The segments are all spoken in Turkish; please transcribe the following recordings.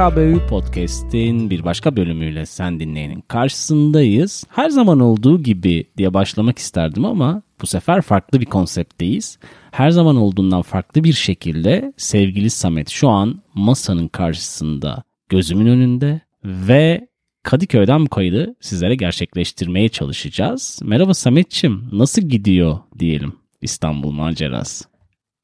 KBU Podcast'in bir başka bölümüyle sen dinleyenin karşısındayız. Her zaman olduğu gibi diye başlamak isterdim ama bu sefer farklı bir konseptteyiz. Her zaman olduğundan farklı bir şekilde sevgili Samet şu an masanın karşısında gözümün önünde ve Kadıköy'den bu kaydı sizlere gerçekleştirmeye çalışacağız. Merhaba Sametçim, nasıl gidiyor diyelim İstanbul macerası?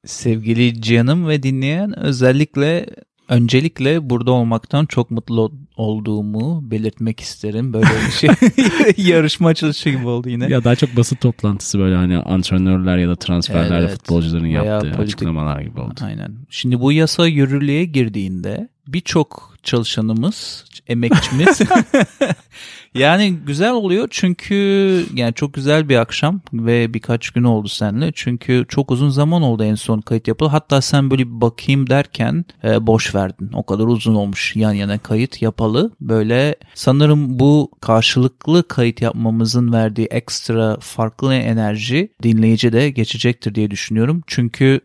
Sevgili canım ve dinleyen özellikle öncelikle burada olmaktan çok mutlu olduğumu belirtmek isterim. Böyle bir şey yarışma açılışı gibi oldu yine. Ya daha çok basın toplantısı böyle hani antrenörler ya da transferlerle Evet, futbolcuların yaptığı politik- açıklamalar gibi oldu. Aynen. Şimdi bu yasa yürürlüğe girdiğinde birçok çalışanımız, emekçimiz yani güzel oluyor çünkü yani çok güzel bir akşam ve birkaç gün oldu seninle. Çünkü çok uzun zaman oldu en son kayıt yapıldı. Hatta sen böyle bir bakayım derken e, boş verdin. O kadar uzun olmuş yan yana kayıt yapalı. Böyle sanırım bu karşılıklı kayıt yapmamızın verdiği ekstra farklı enerji dinleyici de geçecektir diye düşünüyorum. Çünkü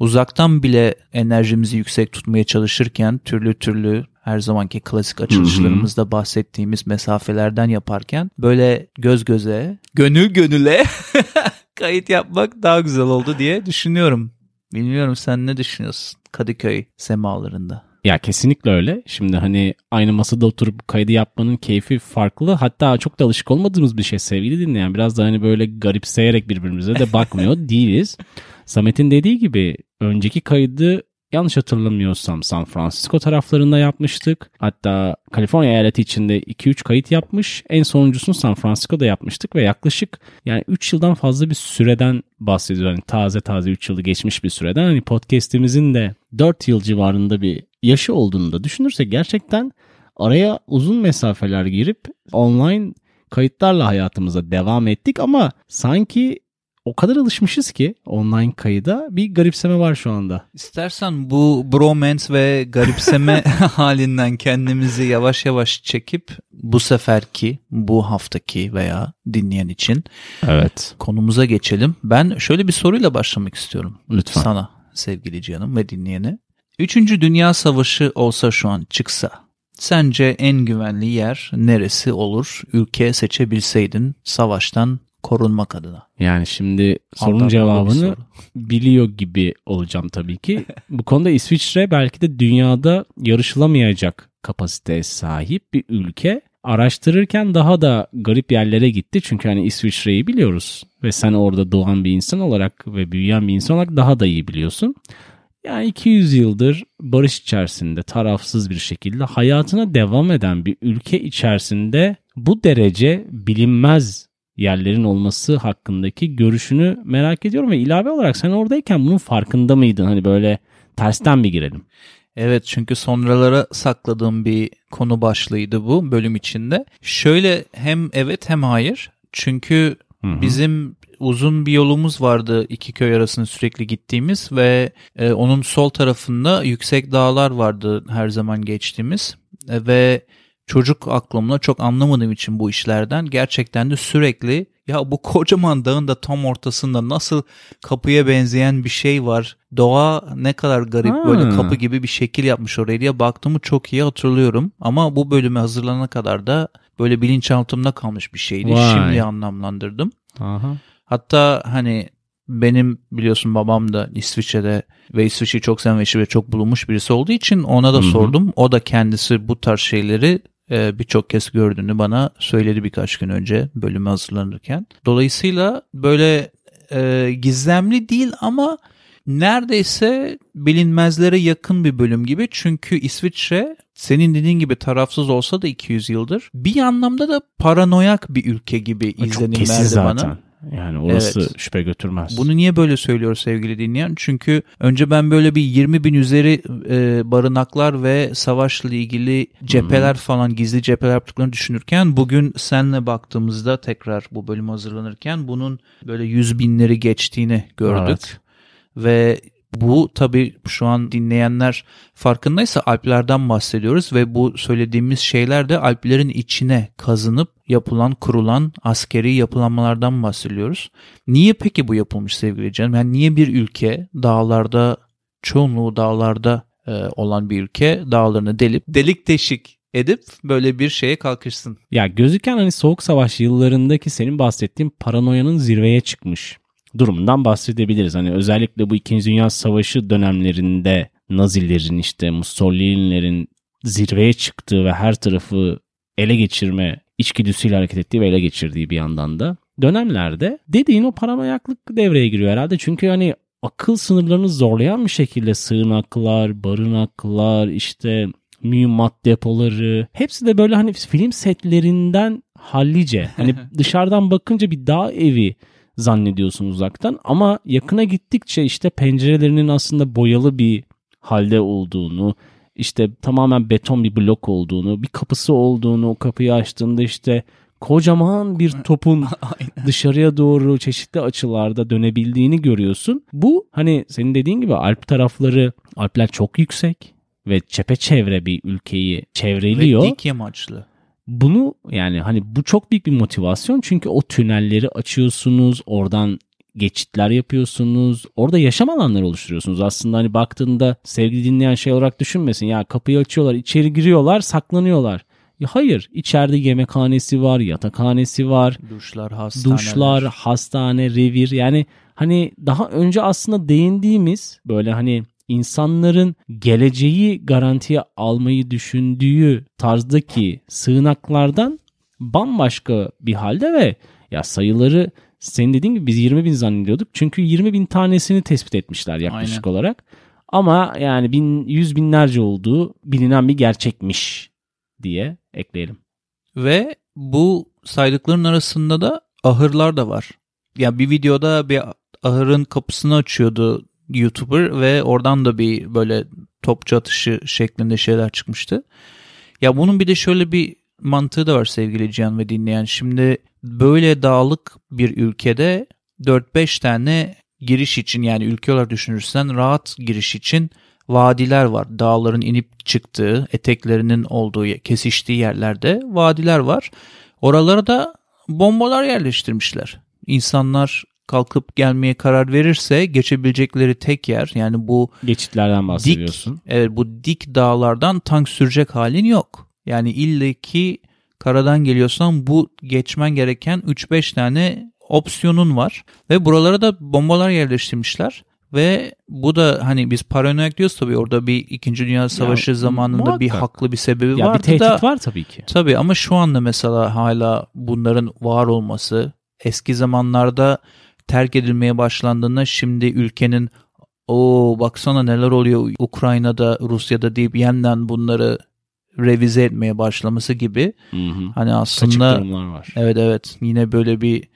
uzaktan bile enerjimizi yüksek tutmaya çalışırken türlü türlü her zamanki klasik açılışlarımızda bahsettiğimiz mesafelerden yaparken böyle göz göze, gönül gönüle kayıt yapmak daha güzel oldu diye düşünüyorum. Bilmiyorum sen ne düşünüyorsun Kadıköy semalarında? Ya kesinlikle öyle. Şimdi hani aynı masada oturup kaydı yapmanın keyfi farklı. Hatta çok da alışık olmadığımız bir şey sevgili dinleyen. Biraz da hani böyle garipseyerek birbirimize de bakmıyor değiliz. Samet'in dediği gibi önceki kaydı yanlış hatırlamıyorsam San Francisco taraflarında yapmıştık. Hatta Kaliforniya eyaleti içinde 2-3 kayıt yapmış. En sonuncusunu San Francisco'da yapmıştık ve yaklaşık yani 3 yıldan fazla bir süreden bahsediyoruz. Hani taze taze 3 yılı geçmiş bir süreden. Hani podcast'imizin de 4 yıl civarında bir yaşı olduğunu da düşünürsek gerçekten araya uzun mesafeler girip online kayıtlarla hayatımıza devam ettik ama sanki o kadar alışmışız ki online kayıda bir garipseme var şu anda. İstersen bu bromance ve garipseme halinden kendimizi yavaş yavaş çekip bu seferki, bu haftaki veya dinleyen için Evet. konumuza geçelim. Ben şöyle bir soruyla başlamak istiyorum. Lütfen. Sana sevgili canım ve dinleyene. Üçüncü Dünya Savaşı olsa şu an çıksa sence en güvenli yer neresi olur? Ülke seçebilseydin savaştan korunmak adına. Yani şimdi sorunun cevabını soru. biliyor gibi olacağım tabii ki. Bu konuda İsviçre belki de dünyada yarışılamayacak kapasiteye sahip bir ülke. Araştırırken daha da garip yerlere gitti. Çünkü hani İsviçre'yi biliyoruz. Ve sen orada doğan bir insan olarak ve büyüyen bir insan olarak daha da iyi biliyorsun. Yani 200 yıldır barış içerisinde tarafsız bir şekilde hayatına devam eden bir ülke içerisinde bu derece bilinmez yerlerin olması hakkındaki görüşünü merak ediyorum ve ilave olarak sen oradayken bunun farkında mıydın? Hani böyle tersten bir girelim. Evet çünkü sonralara sakladığım bir konu başlığıydı bu bölüm içinde. Şöyle hem evet hem hayır. Çünkü Hı hı. bizim uzun bir yolumuz vardı iki köy arasında sürekli gittiğimiz ve e, onun sol tarafında yüksek dağlar vardı her zaman geçtiğimiz E, ve çocuk aklımla çok anlamadığım için bu işlerden gerçekten de sürekli ya bu kocaman dağın da tam ortasında nasıl kapıya benzeyen bir şey var. Doğa ne kadar garip Ha. böyle kapı gibi bir şekil yapmış oraya diye baktığımı çok iyi hatırlıyorum. Ama bu bölüme hazırlanana kadar da böyle bilinçaltımda kalmış bir şeydi. Vay. Şimdi anlamlandırdım. Aha. Hatta hani benim biliyorsun babam da İsviçre'de ve İsviçre'yi çok seven ve çok bulunmuş birisi olduğu için ona da Hı hı. sordum. O da kendisi bu tarz şeyleri e, birçok kez gördüğünü bana söyledi birkaç gün önce bölüme hazırlanırken. Dolayısıyla böyle e, gizemli değil ama neredeyse bilinmezlere yakın bir bölüm gibi. Çünkü İsviçre senin dediğin gibi tarafsız olsa da 200 yıldır bir anlamda da paranoyak bir ülke gibi Çok izlenim kesin verdi zaten. bana. Yani orası Evet. şüphe götürmez. Bunu niye böyle söylüyor sevgili dinleyen? Çünkü önce ben böyle bir 20 bin üzeri e, barınaklar ve savaşla ilgili cepheler falan gizli cepheler yaptıklarını düşünürken bugün senle baktığımızda tekrar bu bölüm hazırlanırken bunun böyle yüz binleri geçtiğini gördük. Evet. Ve bu tabii şu an dinleyenler farkındaysa Alplerden bahsediyoruz ve bu söylediğimiz şeyler de Alplerin içine kazınıp yapılan, kurulan askeri yapılanmalardan bahsediyoruz. Niye peki bu yapılmış sevgili canım? Yani niye bir ülke dağlarda, çoğunluğu dağlarda e, olan bir ülke dağlarını delip delik deşik edip böyle bir şeye kalkışsın. Ya gözüken hani soğuk savaş yıllarındaki senin bahsettiğin paranoyanın zirveye çıkmış durumundan bahsedebiliriz. Hani özellikle bu 2. Dünya Savaşı dönemlerinde Nazilerin işte Mussolini'lerin zirveye çıktığı ve her tarafı ele geçirme içgüdüsüyle hareket ettiği ve ele geçirdiği bir yandan da dönemlerde dediğin o paranoyaklık devreye giriyor herhalde. Çünkü hani akıl sınırlarını zorlayan bir şekilde sığınaklar, barınaklar, işte mühimmat depoları hepsi de böyle hani film setlerinden hallice. Hani dışarıdan bakınca bir dağ evi zannediyorsun uzaktan ama yakına gittikçe işte pencerelerinin aslında boyalı bir halde olduğunu, işte tamamen beton bir blok olduğunu, bir kapısı olduğunu, o kapıyı açtığında işte kocaman bir topun dışarıya doğru çeşitli açılarda dönebildiğini görüyorsun. Bu hani senin dediğin gibi Alp tarafları, Alpler çok yüksek ve çepeçevre bir ülkeyi çevreliyor. Ve dik yamaçlı. Bunu yani hani bu çok büyük bir motivasyon çünkü o tünelleri açıyorsunuz, oradan geçitler yapıyorsunuz. Orada yaşam alanları oluşturuyorsunuz. Aslında hani baktığında sevgili dinleyen şey olarak düşünmesin. Ya kapıyı açıyorlar, içeri giriyorlar, saklanıyorlar. Ya hayır, içeride yemekhanesi var, yatakhanesi var. Duşlar, hastaneler. Duşlar, hastane, revir. Yani hani daha önce aslında değindiğimiz böyle hani insanların geleceği garantiye almayı düşündüğü tarzdaki sığınaklardan bambaşka bir halde ve ya sayıları senin dediğin gibi biz 20 bin zannediyorduk. Çünkü 20 bin tanesini tespit etmişler yaklaşık Aynen. olarak. Ama yani bin, yüz binlerce olduğu bilinen bir gerçekmiş diye ekleyelim. Ve bu saydıkların arasında da ahırlar da var. Ya yani bir videoda bir ahırın kapısını açıyordu YouTuber ve oradan da bir böyle topçu atışı şeklinde şeyler çıkmıştı. Ya bunun bir de şöyle bir mantığı da var sevgili Cihan ve dinleyen. Şimdi böyle dağlık bir ülkede 4-5 tane giriş için yani ülke olarak düşünürsen rahat giriş için vadiler var. Dağların inip çıktığı, eteklerinin olduğu, kesiştiği yerlerde vadiler var. Oralara da bombalar yerleştirmişler. İnsanlar kalkıp gelmeye karar verirse geçebilecekleri tek yer yani bu geçitlerden bahsediyorsun. Dik, evet bu dik dağlardan tank sürecek halin yok. Yani illeki karadan geliyorsan bu geçmen gereken 3-5 tane opsiyonun var ve buralara da bombalar yerleştirmişler. Ve bu da hani biz paranoyak diyoruz tabii orada bir 2. Dünya Savaşı ya, zamanında muhakkak. bir haklı bir sebebi ya vardı bir tehdit da. var tabii ki. Tabii ama şu anda mesela hala bunların var olması eski zamanlarda terk edilmeye başlandığında şimdi ülkenin o baksana neler oluyor Ukrayna'da Rusya'da deyip yeniden bunları revize etmeye başlaması gibi. Hı hı. Hani aslında var. Evet evet yine böyle bir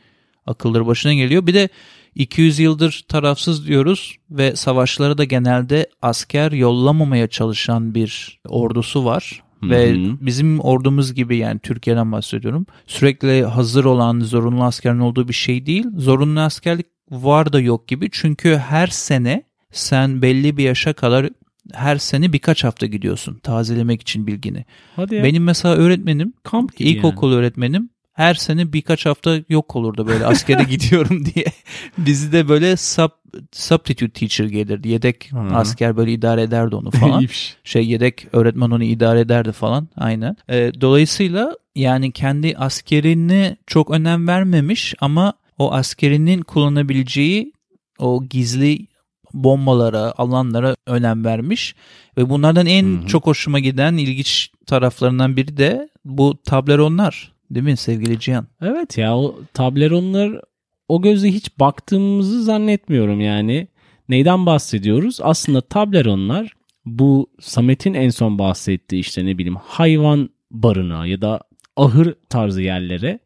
akılları başına geliyor. Bir de 200 yıldır tarafsız diyoruz ve savaşlara da genelde asker yollamamaya çalışan bir ordusu var. Hı-hı. Ve bizim ordumuz gibi yani Türkiye'den bahsediyorum. Sürekli hazır olan zorunlu askerin olduğu bir şey değil. Zorunlu askerlik var da yok gibi. Çünkü her sene sen belli bir yaşa kadar her sene birkaç hafta gidiyorsun tazelemek için bilgini. Hadi ya. Benim mesela öğretmenim, kamp ilkokul yani. öğretmenim sene birkaç hafta yok olurdu böyle askere gidiyorum diye. Bizi de böyle sub, substitute teacher gelirdi. Yedek Hı-hı. asker böyle idare ederdi onu falan. şey yedek öğretmen onu idare ederdi falan. Aynen. E, dolayısıyla yani kendi askerini çok önem vermemiş ama o askerinin kullanabileceği o gizli bombalara, alanlara önem vermiş. Ve bunlardan en Hı-hı. çok hoşuma giden ilginç taraflarından biri de bu tableronlar. Değil mi sevgili Cihan? Evet ya o tableronlar o gözle hiç baktığımızı zannetmiyorum yani. Neyden bahsediyoruz? Aslında tableronlar bu Samet'in en son bahsettiği işte ne bileyim hayvan barınağı ya da ahır tarzı yerlere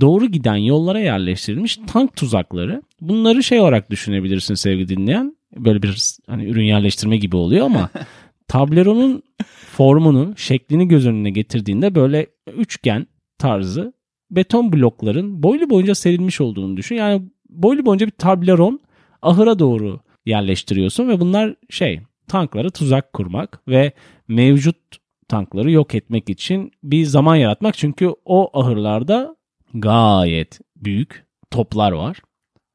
doğru giden yollara yerleştirilmiş tank tuzakları. Bunları şey olarak düşünebilirsin sevgili dinleyen. Böyle bir hani ürün yerleştirme gibi oluyor ama tableronun formunu, şeklini göz önüne getirdiğinde böyle üçgen tarzı beton blokların boylu boyunca serilmiş olduğunu düşün. Yani boylu boyunca bir tableron ahıra doğru yerleştiriyorsun ve bunlar şey tanklara tuzak kurmak ve mevcut tankları yok etmek için bir zaman yaratmak. Çünkü o ahırlarda gayet büyük toplar var.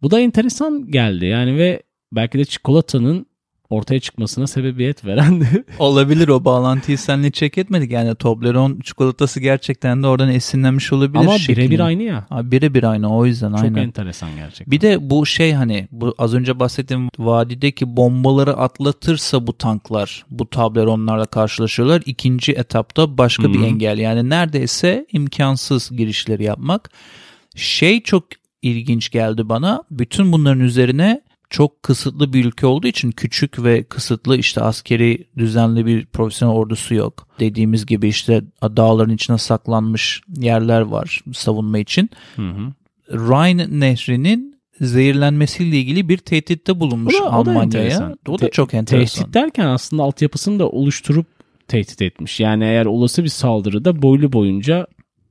Bu da enteresan geldi yani ve belki de çikolatanın ortaya çıkmasına sebebiyet veren de Olabilir o bağlantıyı seninle check etmedik. Yani Toblerone çikolatası gerçekten de oradan esinlenmiş olabilir. ama birebir aynı ya. Birebir aynı o yüzden Çok aynen. enteresan gerçekten. Bir de bu şey hani bu az önce bahsettiğim vadideki bombaları atlatırsa bu tanklar bu tableronlarla karşılaşıyorlar. İkinci etapta başka bir Hı hı. engel yani neredeyse imkansız girişleri yapmak. Şey çok ilginç geldi bana. Bütün bunların üzerine çok kısıtlı bir ülke olduğu için küçük ve kısıtlı işte askeri düzenli bir profesyonel ordusu yok. Dediğimiz gibi işte dağların içine saklanmış yerler var savunma için. Hı hı. Rhine nehrinin zehirlenmesiyle ilgili bir tehditte bulunmuş O da- o da Almanya'ya. O da Te- çok enteresan. Tehdit derken aslında altyapısını da oluşturup tehdit etmiş. Yani eğer olası bir saldırıda boylu boyunca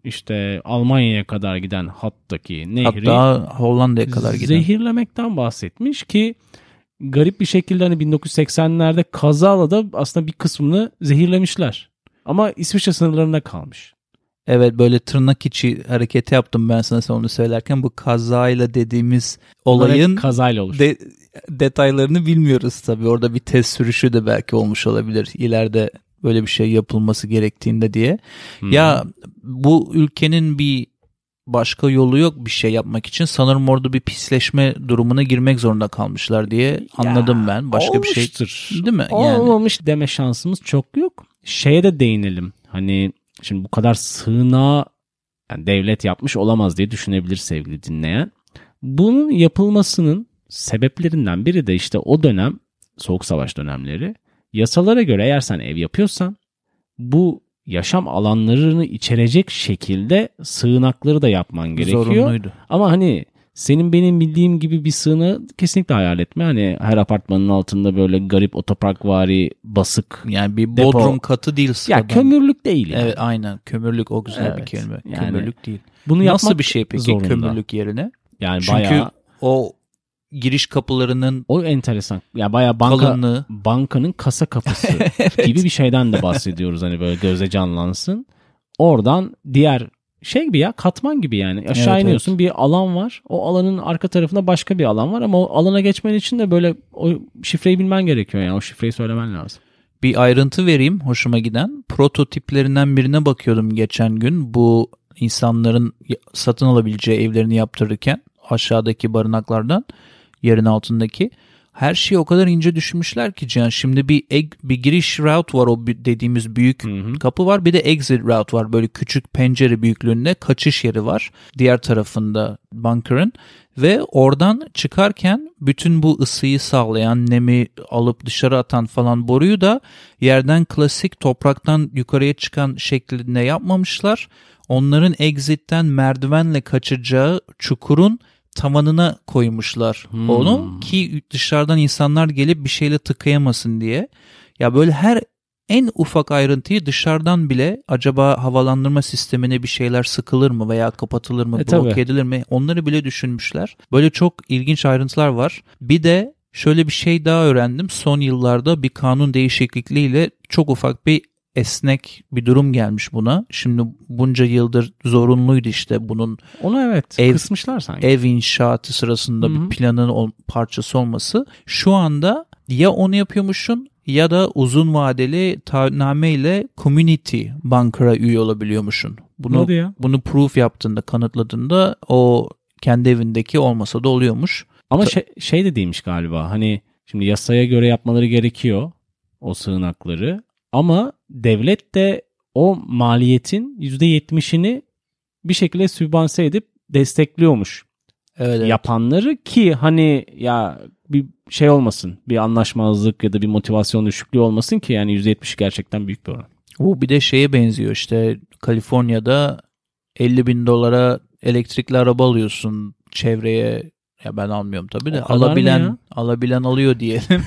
işte Almanya'ya kadar giden hattaki nehri Hatta Hollanda'ya kadar giden. zehirlemekten bahsetmiş ki garip bir şekilde hani 1980'lerde kazala da aslında bir kısmını zehirlemişler. Ama İsviçre sınırlarına kalmış. Evet böyle tırnak içi hareketi yaptım ben sana sen onu söylerken bu kazayla dediğimiz olayın kazayla oluştu. de- detaylarını bilmiyoruz tabii. Orada bir test sürüşü de belki olmuş olabilir. İleride böyle bir şey yapılması gerektiğinde diye. Hı. Ya bu ülkenin bir başka yolu yok bir şey yapmak için. Sanırım orada bir pisleşme durumuna girmek zorunda kalmışlar diye anladım ben. Başka bir şey Olmuştur. değil mi? Yani Olmamış deme şansımız çok yok. Şeye de değinelim. Hani şimdi bu kadar sığınağı yani devlet yapmış olamaz diye düşünebilir sevgili dinleyen. Bunun yapılmasının sebeplerinden biri de işte o dönem Soğuk Savaş dönemleri. Yasalara göre eğer sen ev yapıyorsan bu yaşam alanlarını içerecek şekilde sığınakları da yapman gerekiyor. zorunluydu. Ama hani senin benim bildiğim gibi bir sığınağı kesinlikle hayal etme. Hani her apartmanın altında böyle garip otoparkvari basık. Yani bir Depo- bodrum katı değil Ya sıradan. kömürlük değil yani. Evet aynen kömürlük o güzel bir Evet, kelime. yani kömürlük değil. Bunu Nasıl bir şey peki zorunda. kömürlük yerine? Yani Çünkü bayağı o giriş kapılarının o enteresan. Ya bayağı banka kalınlığı bankanın kasa kapısı gibi bir şeyden de bahsediyoruz hani böyle göze canlansın. Oradan diğer şey gibi ya katman gibi yani aşağı Evet, iniyorsun bir alan var. O alanın arka tarafında başka bir alan var ama o alana geçmen için de böyle o şifreyi bilmen gerekiyor yani o şifreyi söylemen lazım. bir ayrıntı vereyim hoşuma giden. Prototiplerinden birine bakıyordum geçen gün. Bu insanların satın alabileceği evlerini yaptırırken aşağıdaki barınaklardan yerin altındaki her şeyi o kadar ince düşünmüşler ki Can. Şimdi bir egg, bir giriş route var o dediğimiz büyük Hı hı. kapı var. Bir de exit route var. Böyle küçük pencere büyüklüğünde kaçış yeri var. Diğer tarafında bunker'ın ve oradan çıkarken bütün bu ısıyı sağlayan, nemi alıp dışarı atan falan boruyu da yerden klasik topraktan yukarıya çıkan şeklinde yapmamışlar. Onların exit'ten merdivenle kaçacağı çukurun tavanına koymuşlar Hmm. onu ki dışarıdan insanlar gelip bir şeyle tıkayamasın diye. Ya böyle her en ufak ayrıntıyı dışarıdan bile acaba havalandırma sistemine bir şeyler sıkılır mı veya kapatılır mı, E, tabii. blok edilir mi? Onları bile düşünmüşler. Böyle çok ilginç ayrıntılar var. Bir de şöyle bir şey daha öğrendim. Son yıllarda bir kanun değişikliğiyle çok ufak bir esnek bir durum gelmiş buna. Şimdi bunca yıldır zorunluydu işte bunun Onu evet Ev- kısmışlar sanki. ev inşaatı sırasında Hı hı. bir planın ol- parçası olması. Şu anda ya onu yapıyormuşsun ya da uzun vadeli taahhütname ile community bunker'a üye olabiliyormuşsun. Bunu ya. bunu proof yaptığında, kanıtladığında o kendi evindeki olmasa da oluyormuş. Ama Ta- şey, şey de değilmiş galiba hani şimdi yasaya göre yapmaları gerekiyor o sığınakları ama devlet de o maliyetin %70'ini bir şekilde sübvanse edip destekliyormuş Evet, evet. yapanları ki hani ya bir şey olmasın bir anlaşmazlık ya da bir motivasyon düşüklüğü olmasın ki yani %70 gerçekten büyük bir oran. Bu bir de şeye benziyor işte Kaliforniya'da 50 bin dolara elektrikli araba alıyorsun çevreye ya ben almıyorum tabii de alabilen alabilen alıyor diyelim.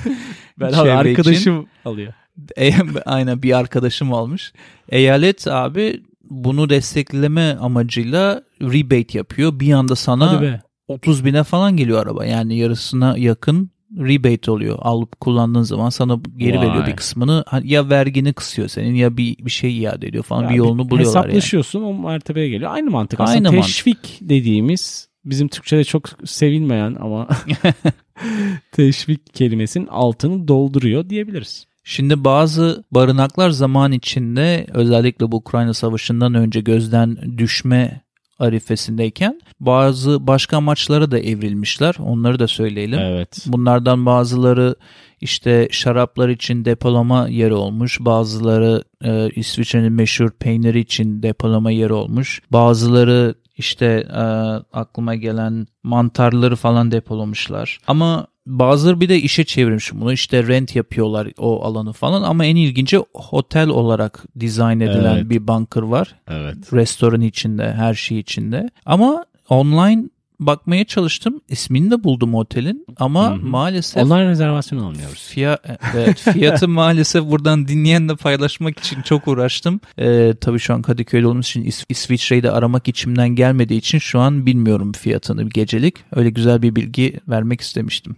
Ben abi için. arkadaşım alıyor. Aynen bir arkadaşım almış. Eyalet abi bunu destekleme amacıyla rebate yapıyor. Bir anda sana be. 30 bine falan geliyor araba. Yani yarısına yakın rebate oluyor. Alıp kullandığın zaman sana geri Vay. veriyor bir kısmını. Ya vergini kısıyor senin ya bir, bir şey iade ediyor falan. Ya bir yolunu buluyorlar yani. Hesaplaşıyorsun o mertebeye geliyor. Aynı mantık aslında. Aynı mantık. Teşvik dediğimiz bizim Türkçe'de çok sevilmeyen ama teşvik kelimesinin altını dolduruyor diyebiliriz. Şimdi bazı barınaklar zaman içinde özellikle bu Ukrayna Savaşı'ndan önce gözden düşme arifesindeyken bazı başka amaçlara da evrilmişler. Onları da söyleyelim. Evet. Bunlardan bazıları işte şaraplar için depolama yeri olmuş. Bazıları e, İsviçre'nin meşhur peyniri için depolama yeri olmuş. Bazıları işte e, aklıma gelen mantarları falan depolamışlar. Ama bazıları bir de işe çevirmiş bunu. İşte rent yapıyorlar o alanı falan ama en ilginci otel olarak dizayn edilen Evet. bir bunker var. Evet. Restoran içinde, her şey içinde. Ama online bakmaya çalıştım. İsmini de buldum otelin ama Hı hı. maalesef Online rezervasyon almıyoruz. Fiya- evet, fiyatı maalesef buradan dinleyenle paylaşmak için çok uğraştım. Ee, tabii şu an Kadıköy'de olduğumuz için İs- İsviçre'yi de aramak içimden gelmediği için şu an bilmiyorum fiyatını gecelik. Öyle güzel bir bilgi vermek istemiştim.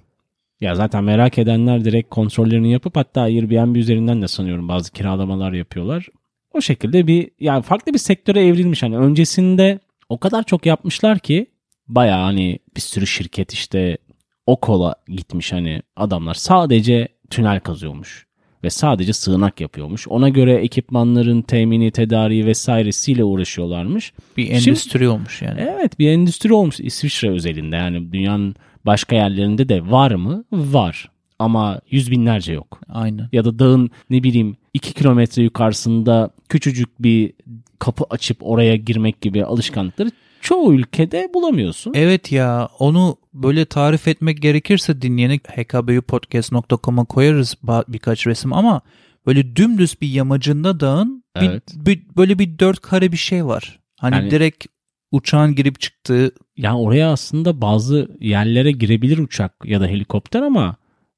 Ya zaten merak edenler direkt kontrollerini yapıp hatta Airbnb üzerinden de sanıyorum bazı kiralamalar yapıyorlar. O şekilde bir yani farklı bir sektöre evrilmiş. Hani öncesinde o kadar çok yapmışlar ki baya hani bir sürü şirket işte o kola gitmiş hani adamlar sadece tünel kazıyormuş ve sadece sığınak yapıyormuş. Ona göre ekipmanların temini, tedariği vesairesiyle uğraşıyorlarmış. Bir Şimdi- endüstri olmuş yani. Evet bir endüstri olmuş İsviçre özelinde yani dünyanın başka yerlerinde de var mı? Var ama yüz binlerce yok. Aynen. Ya da dağın ne bileyim iki kilometre yukarısında küçücük bir kapı açıp oraya girmek gibi alışkanlıkları çoğu ülkede bulamıyorsun. Evet ya onu böyle tarif etmek gerekirse dinleyene hkbupodcast.com'a koyarız birkaç resim ama böyle dümdüz bir yamacında dağın bir- Evet. bir, böyle bir dört kare bir şey var. Hani Yani- direkt uçağın girip çıktığı Yani oraya aslında bazı yerlere girebilir uçak ya da helikopter ama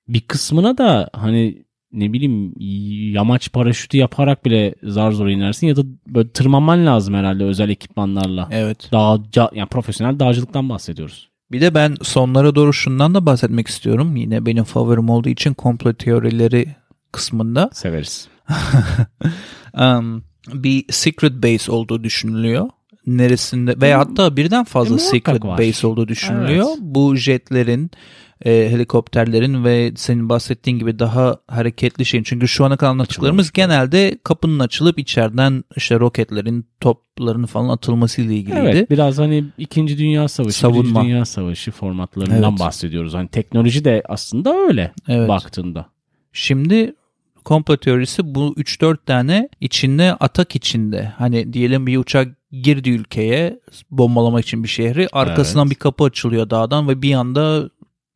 bir kısmına da hani ne bileyim yamaç paraşütü yaparak bile zar zor inersin ya da böyle tırmanman lazım herhalde özel ekipmanlarla. evet. Dağca, yani profesyonel dağcılıktan bahsediyoruz. Bir de ben sonlara doğru şundan da bahsetmek istiyorum. Yine benim favorim olduğu için komplo teorileri kısmında. Severiz. Um, bir secret base olduğu düşünülüyor. Neresinde veya hatta birden fazla E, secret var. base olduğu düşünülüyor. Evet. Bu jetlerin, e, helikopterlerin ve senin bahsettiğin gibi daha hareketli şeyin. Çünkü şu ana kadar anlattıklarımız genelde kapının açılıp içeriden işte roketlerin, topların falan atılmasıyla ilgiliydi. Evet biraz hani 2. Dünya Savaşı, Savunma. 1. Dünya Savaşı formatlarından Evet. bahsediyoruz. Hani teknoloji de aslında öyle Evet. baktığında. Şimdi komplo teorisi bu 3-4 tane içinde atak içinde. Hani diyelim bir uçak girdi ülkeye bombalamak için bir şehri. Arkasından Evet. bir kapı açılıyor dağdan ve bir anda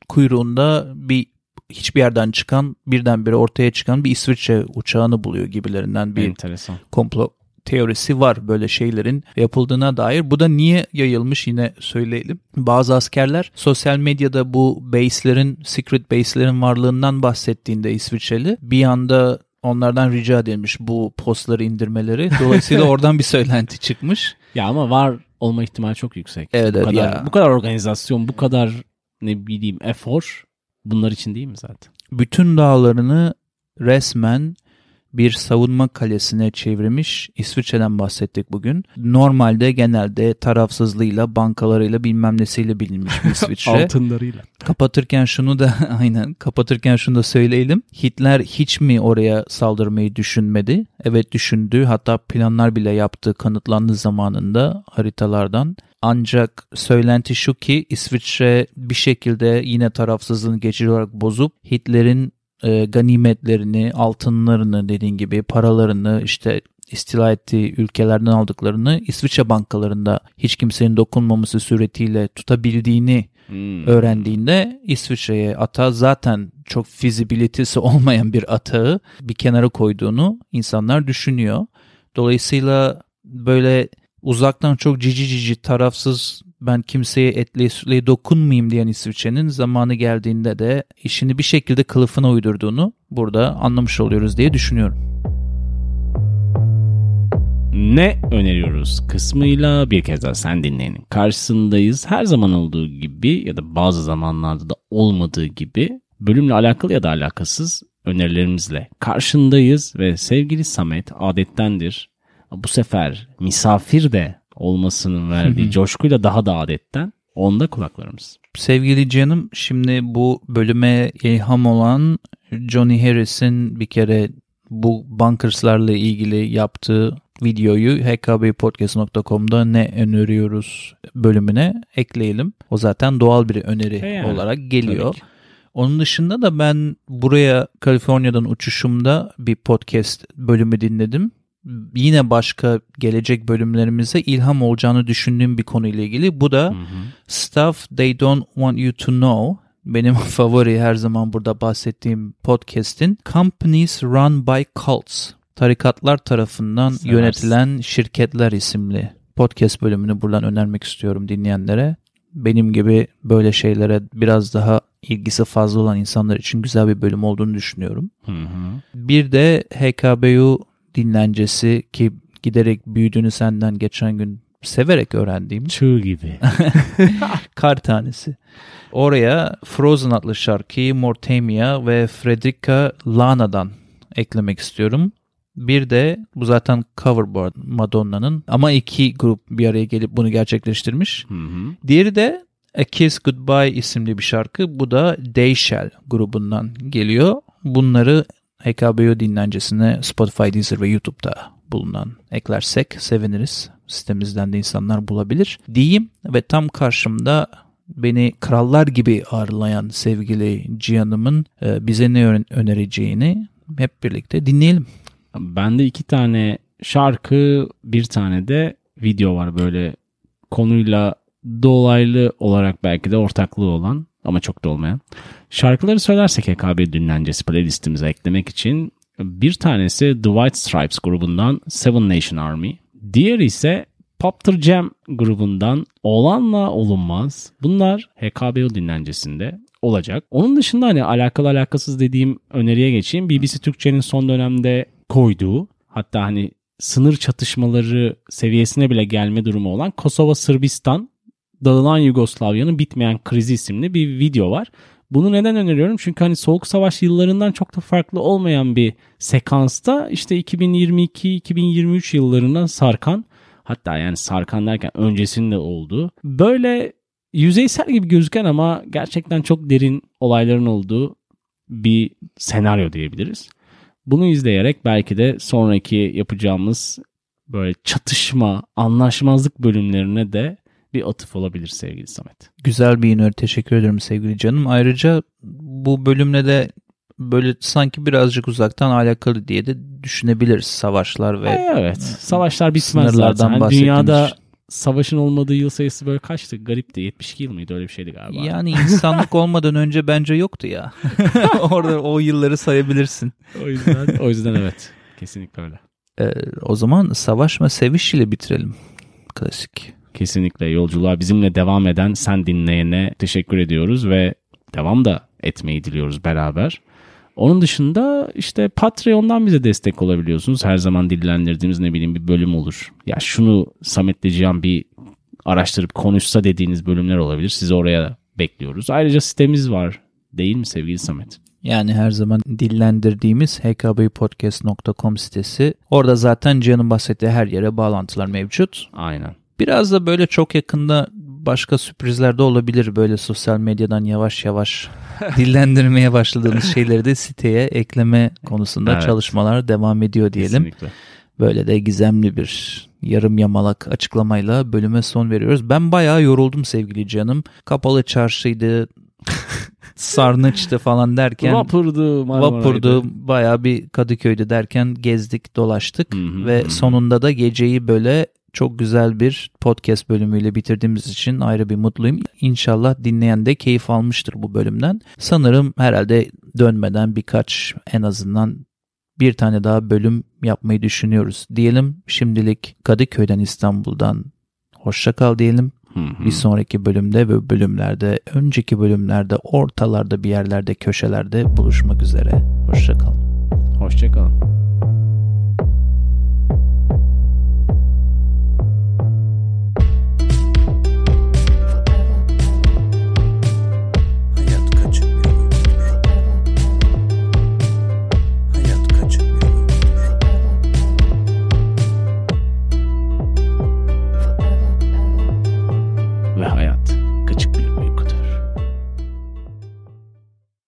kuyruğunda bir hiçbir yerden çıkan birdenbire ortaya çıkan bir İsviçre uçağını buluyor gibilerinden bir Enteresan. komplo teorisi var böyle şeylerin yapıldığına dair. Bu da niye yayılmış yine söyleyelim. Bazı askerler sosyal medyada bu base'lerin, secret base'lerin varlığından bahsettiğinde İsviçreli bir anda onlardan rica edilmiş bu postları indirmeleri. Dolayısıyla oradan bir söylenti çıkmış. Ya ama var olma ihtimali çok yüksek. Evet, bu kadar ya. bu kadar organizasyon, bu kadar ne bileyim efor bunlar için değil mi zaten? Bütün dağlarını resmen bir savunma kalesine çevirmiş. İsviçre'den bahsettik bugün. Normalde genelde tarafsızlığıyla, bankalarıyla bilmem nesiyle bilinmiş bir İsviçre. Altınlarıyla. Kapatırken şunu da aynen kapatırken şunu da söyleyelim. Hitler hiç mi oraya saldırmayı düşünmedi? Evet düşündü. Hatta planlar bile yaptığı kanıtlandı zamanında haritalardan. Ancak söylenti şu ki İsviçre bir şekilde yine tarafsızlığını geçici olarak bozup Hitler'in e, ganimetlerini, altınlarını dediğin gibi paralarını işte istila ettiği ülkelerden aldıklarını İsviçre bankalarında hiç kimsenin dokunmaması suretiyle tutabildiğini Hmm. öğrendiğinde İsviçre'ye ata zaten çok fizibilitesi olmayan bir atağı bir kenara koyduğunu insanlar düşünüyor. Dolayısıyla böyle uzaktan çok cici cici tarafsız ben kimseye etliye sütleye dokunmayayım diyen İsviçre'nin zamanı geldiğinde de işini bir şekilde kılıfına uydurduğunu burada anlamış oluyoruz diye düşünüyorum. Ne öneriyoruz kısmıyla bir kez daha sen dinleyenin karşısındayız. Her zaman olduğu gibi ya da bazı zamanlarda da olmadığı gibi bölümle alakalı ya da alakasız önerilerimizle karşındayız ve sevgili Samet adettendir. Bu sefer misafir de olmasının verdiği coşkuyla daha da adetten Onda kulaklarımız. Sevgili canım şimdi bu bölüme ilham olan Johnny Harris'in bir kere bu bunkerslarla ilgili yaptığı videoyu hkbpodcast.com'da ne öneriyoruz bölümüne ekleyelim. O zaten doğal bir öneri yani, olarak geliyor. Onun dışında da ben buraya Kaliforniya'dan uçuşumda bir podcast bölümü dinledim. Yine başka gelecek bölümlerimize ilham olacağını düşündüğüm bir konuyla ilgili. Bu da Hı hı. Stuff They Don't Want You To Know. Benim favori her zaman burada bahsettiğim podcast'in Companies Run By Cults. Tarikatlar tarafından Seversin. yönetilen şirketler isimli podcast bölümünü buradan önermek istiyorum dinleyenlere. Benim gibi böyle şeylere biraz daha ilgisi fazla olan insanlar için güzel bir bölüm olduğunu düşünüyorum. Hı hı. Bir de HKBU dinlencesi ki giderek büyüdüğünü senden geçen gün severek öğrendiğim Çığ gibi. kar tanesi. Oraya Frozen adlı şarkıyı Mortemia ve Frederica Lana'dan eklemek istiyorum. Bir de bu zaten cover board Madonna'nın ama iki grup bir araya gelip bunu gerçekleştirmiş. Hı hı. Diğeri de A Kiss Goodbye isimli bir şarkı. Bu da Dayshell grubundan geliyor. Bunları HKBO dinlencesine Spotify, Deezer ve YouTube'da bulunan eklersek seviniriz. Sitemizden de insanlar bulabilir. Diyeyim ve tam karşımda beni krallar gibi ağırlayan sevgili Cihan'ımın e, bize ne ön- önereceğini hep birlikte dinleyelim. Bende iki tane şarkı, bir tane de video var böyle konuyla dolaylı olarak belki de ortaklığı olan ama çok da olmayan. Şarkıları söylersek EKB dinlencesi playlistimize eklemek için bir tanesi The White Stripes grubundan Seven Nation Army. Diğeri ise Popter Jam grubundan Olanla Olunmaz. Bunlar HKBO dinlencesinde olacak. Onun dışında hani alakalı alakasız dediğim öneriye geçeyim. BBC Türkçe'nin son dönemde koyduğu hatta hani sınır çatışmaları seviyesine bile gelme durumu olan Kosova Sırbistan dağılan Yugoslavya'nın bitmeyen krizi isimli bir video var. Bunu neden öneriyorum? Çünkü hani Soğuk Savaş yıllarından çok da farklı olmayan bir sekansta işte 2022-2023 yıllarından sarkan hatta yani sarkan derken öncesinde olduğu böyle yüzeysel gibi gözüken ama gerçekten çok derin olayların olduğu bir senaryo diyebiliriz. Bunu izleyerek belki de sonraki yapacağımız böyle çatışma, anlaşmazlık bölümlerine de bir atıf olabilir sevgili Samet. Güzel bir öneri. Teşekkür ederim sevgili canım. Ayrıca bu bölümle de böyle sanki birazcık uzaktan alakalı diye de düşünebiliriz savaşlar ve E, evet. Savaşlar bitmez zaten. bahsettiğimiz Dünyada savaşın olmadığı yıl sayısı böyle kaçtı? Garipti. 72 yıl mıydı? Öyle bir şeydi galiba. Yani insanlık olmadan önce bence yoktu ya. Orada o yılları sayabilirsin. O yüzden o yüzden evet. Kesinlikle öyle. Ee, o zaman savaşma seviş ile bitirelim. Klasik. Kesinlikle yolculuğa bizimle devam eden sen dinleyene teşekkür ediyoruz ve devam da etmeyi diliyoruz beraber. Onun dışında işte Patreon'dan bize destek olabiliyorsunuz. Her zaman dillendirdiğimiz ne bileyim bir bölüm olur. Ya şunu Samet'le Cihan bir araştırıp konuşsa dediğiniz bölümler olabilir. Sizi oraya bekliyoruz. Ayrıca sitemiz var. Değil mi sevgili Samet? Yani her zaman dillendirdiğimiz hkbpodcast.com sitesi. Orada zaten Cihan'ın bahsettiği her yere bağlantılar mevcut. Aynen. Biraz da böyle çok yakında başka sürprizler de olabilir. Böyle sosyal medyadan yavaş yavaş dillendirmeye başladığımız şeyleri de siteye ekleme konusunda Evet. çalışmalar devam ediyor diyelim. Kesinlikle. Böyle de gizemli bir yarım yamalak açıklamayla bölüme son veriyoruz. Ben bayağı yoruldum sevgili canım. Kapalı çarşıydı, sarnıçtı falan derken Vapurdu, Marmaray'dı. vapurdu bayağı bir Kadıköy'de derken gezdik dolaştık Hı hı, ve hı. sonunda da geceyi böyle çok güzel bir podcast bölümüyle bitirdiğimiz için ayrı bir mutluyum. İnşallah dinleyen de keyif almıştır bu bölümden. Sanırım herhalde dönmeden birkaç en azından bir tane daha bölüm yapmayı düşünüyoruz. Diyelim şimdilik Kadıköy'den İstanbul'dan hoşça kal diyelim. Hı hı. Bir sonraki bölümde ve bölümlerde, önceki bölümlerde, ortalarda bir yerlerde, köşelerde buluşmak üzere. Hoşça. Hoşçakalın.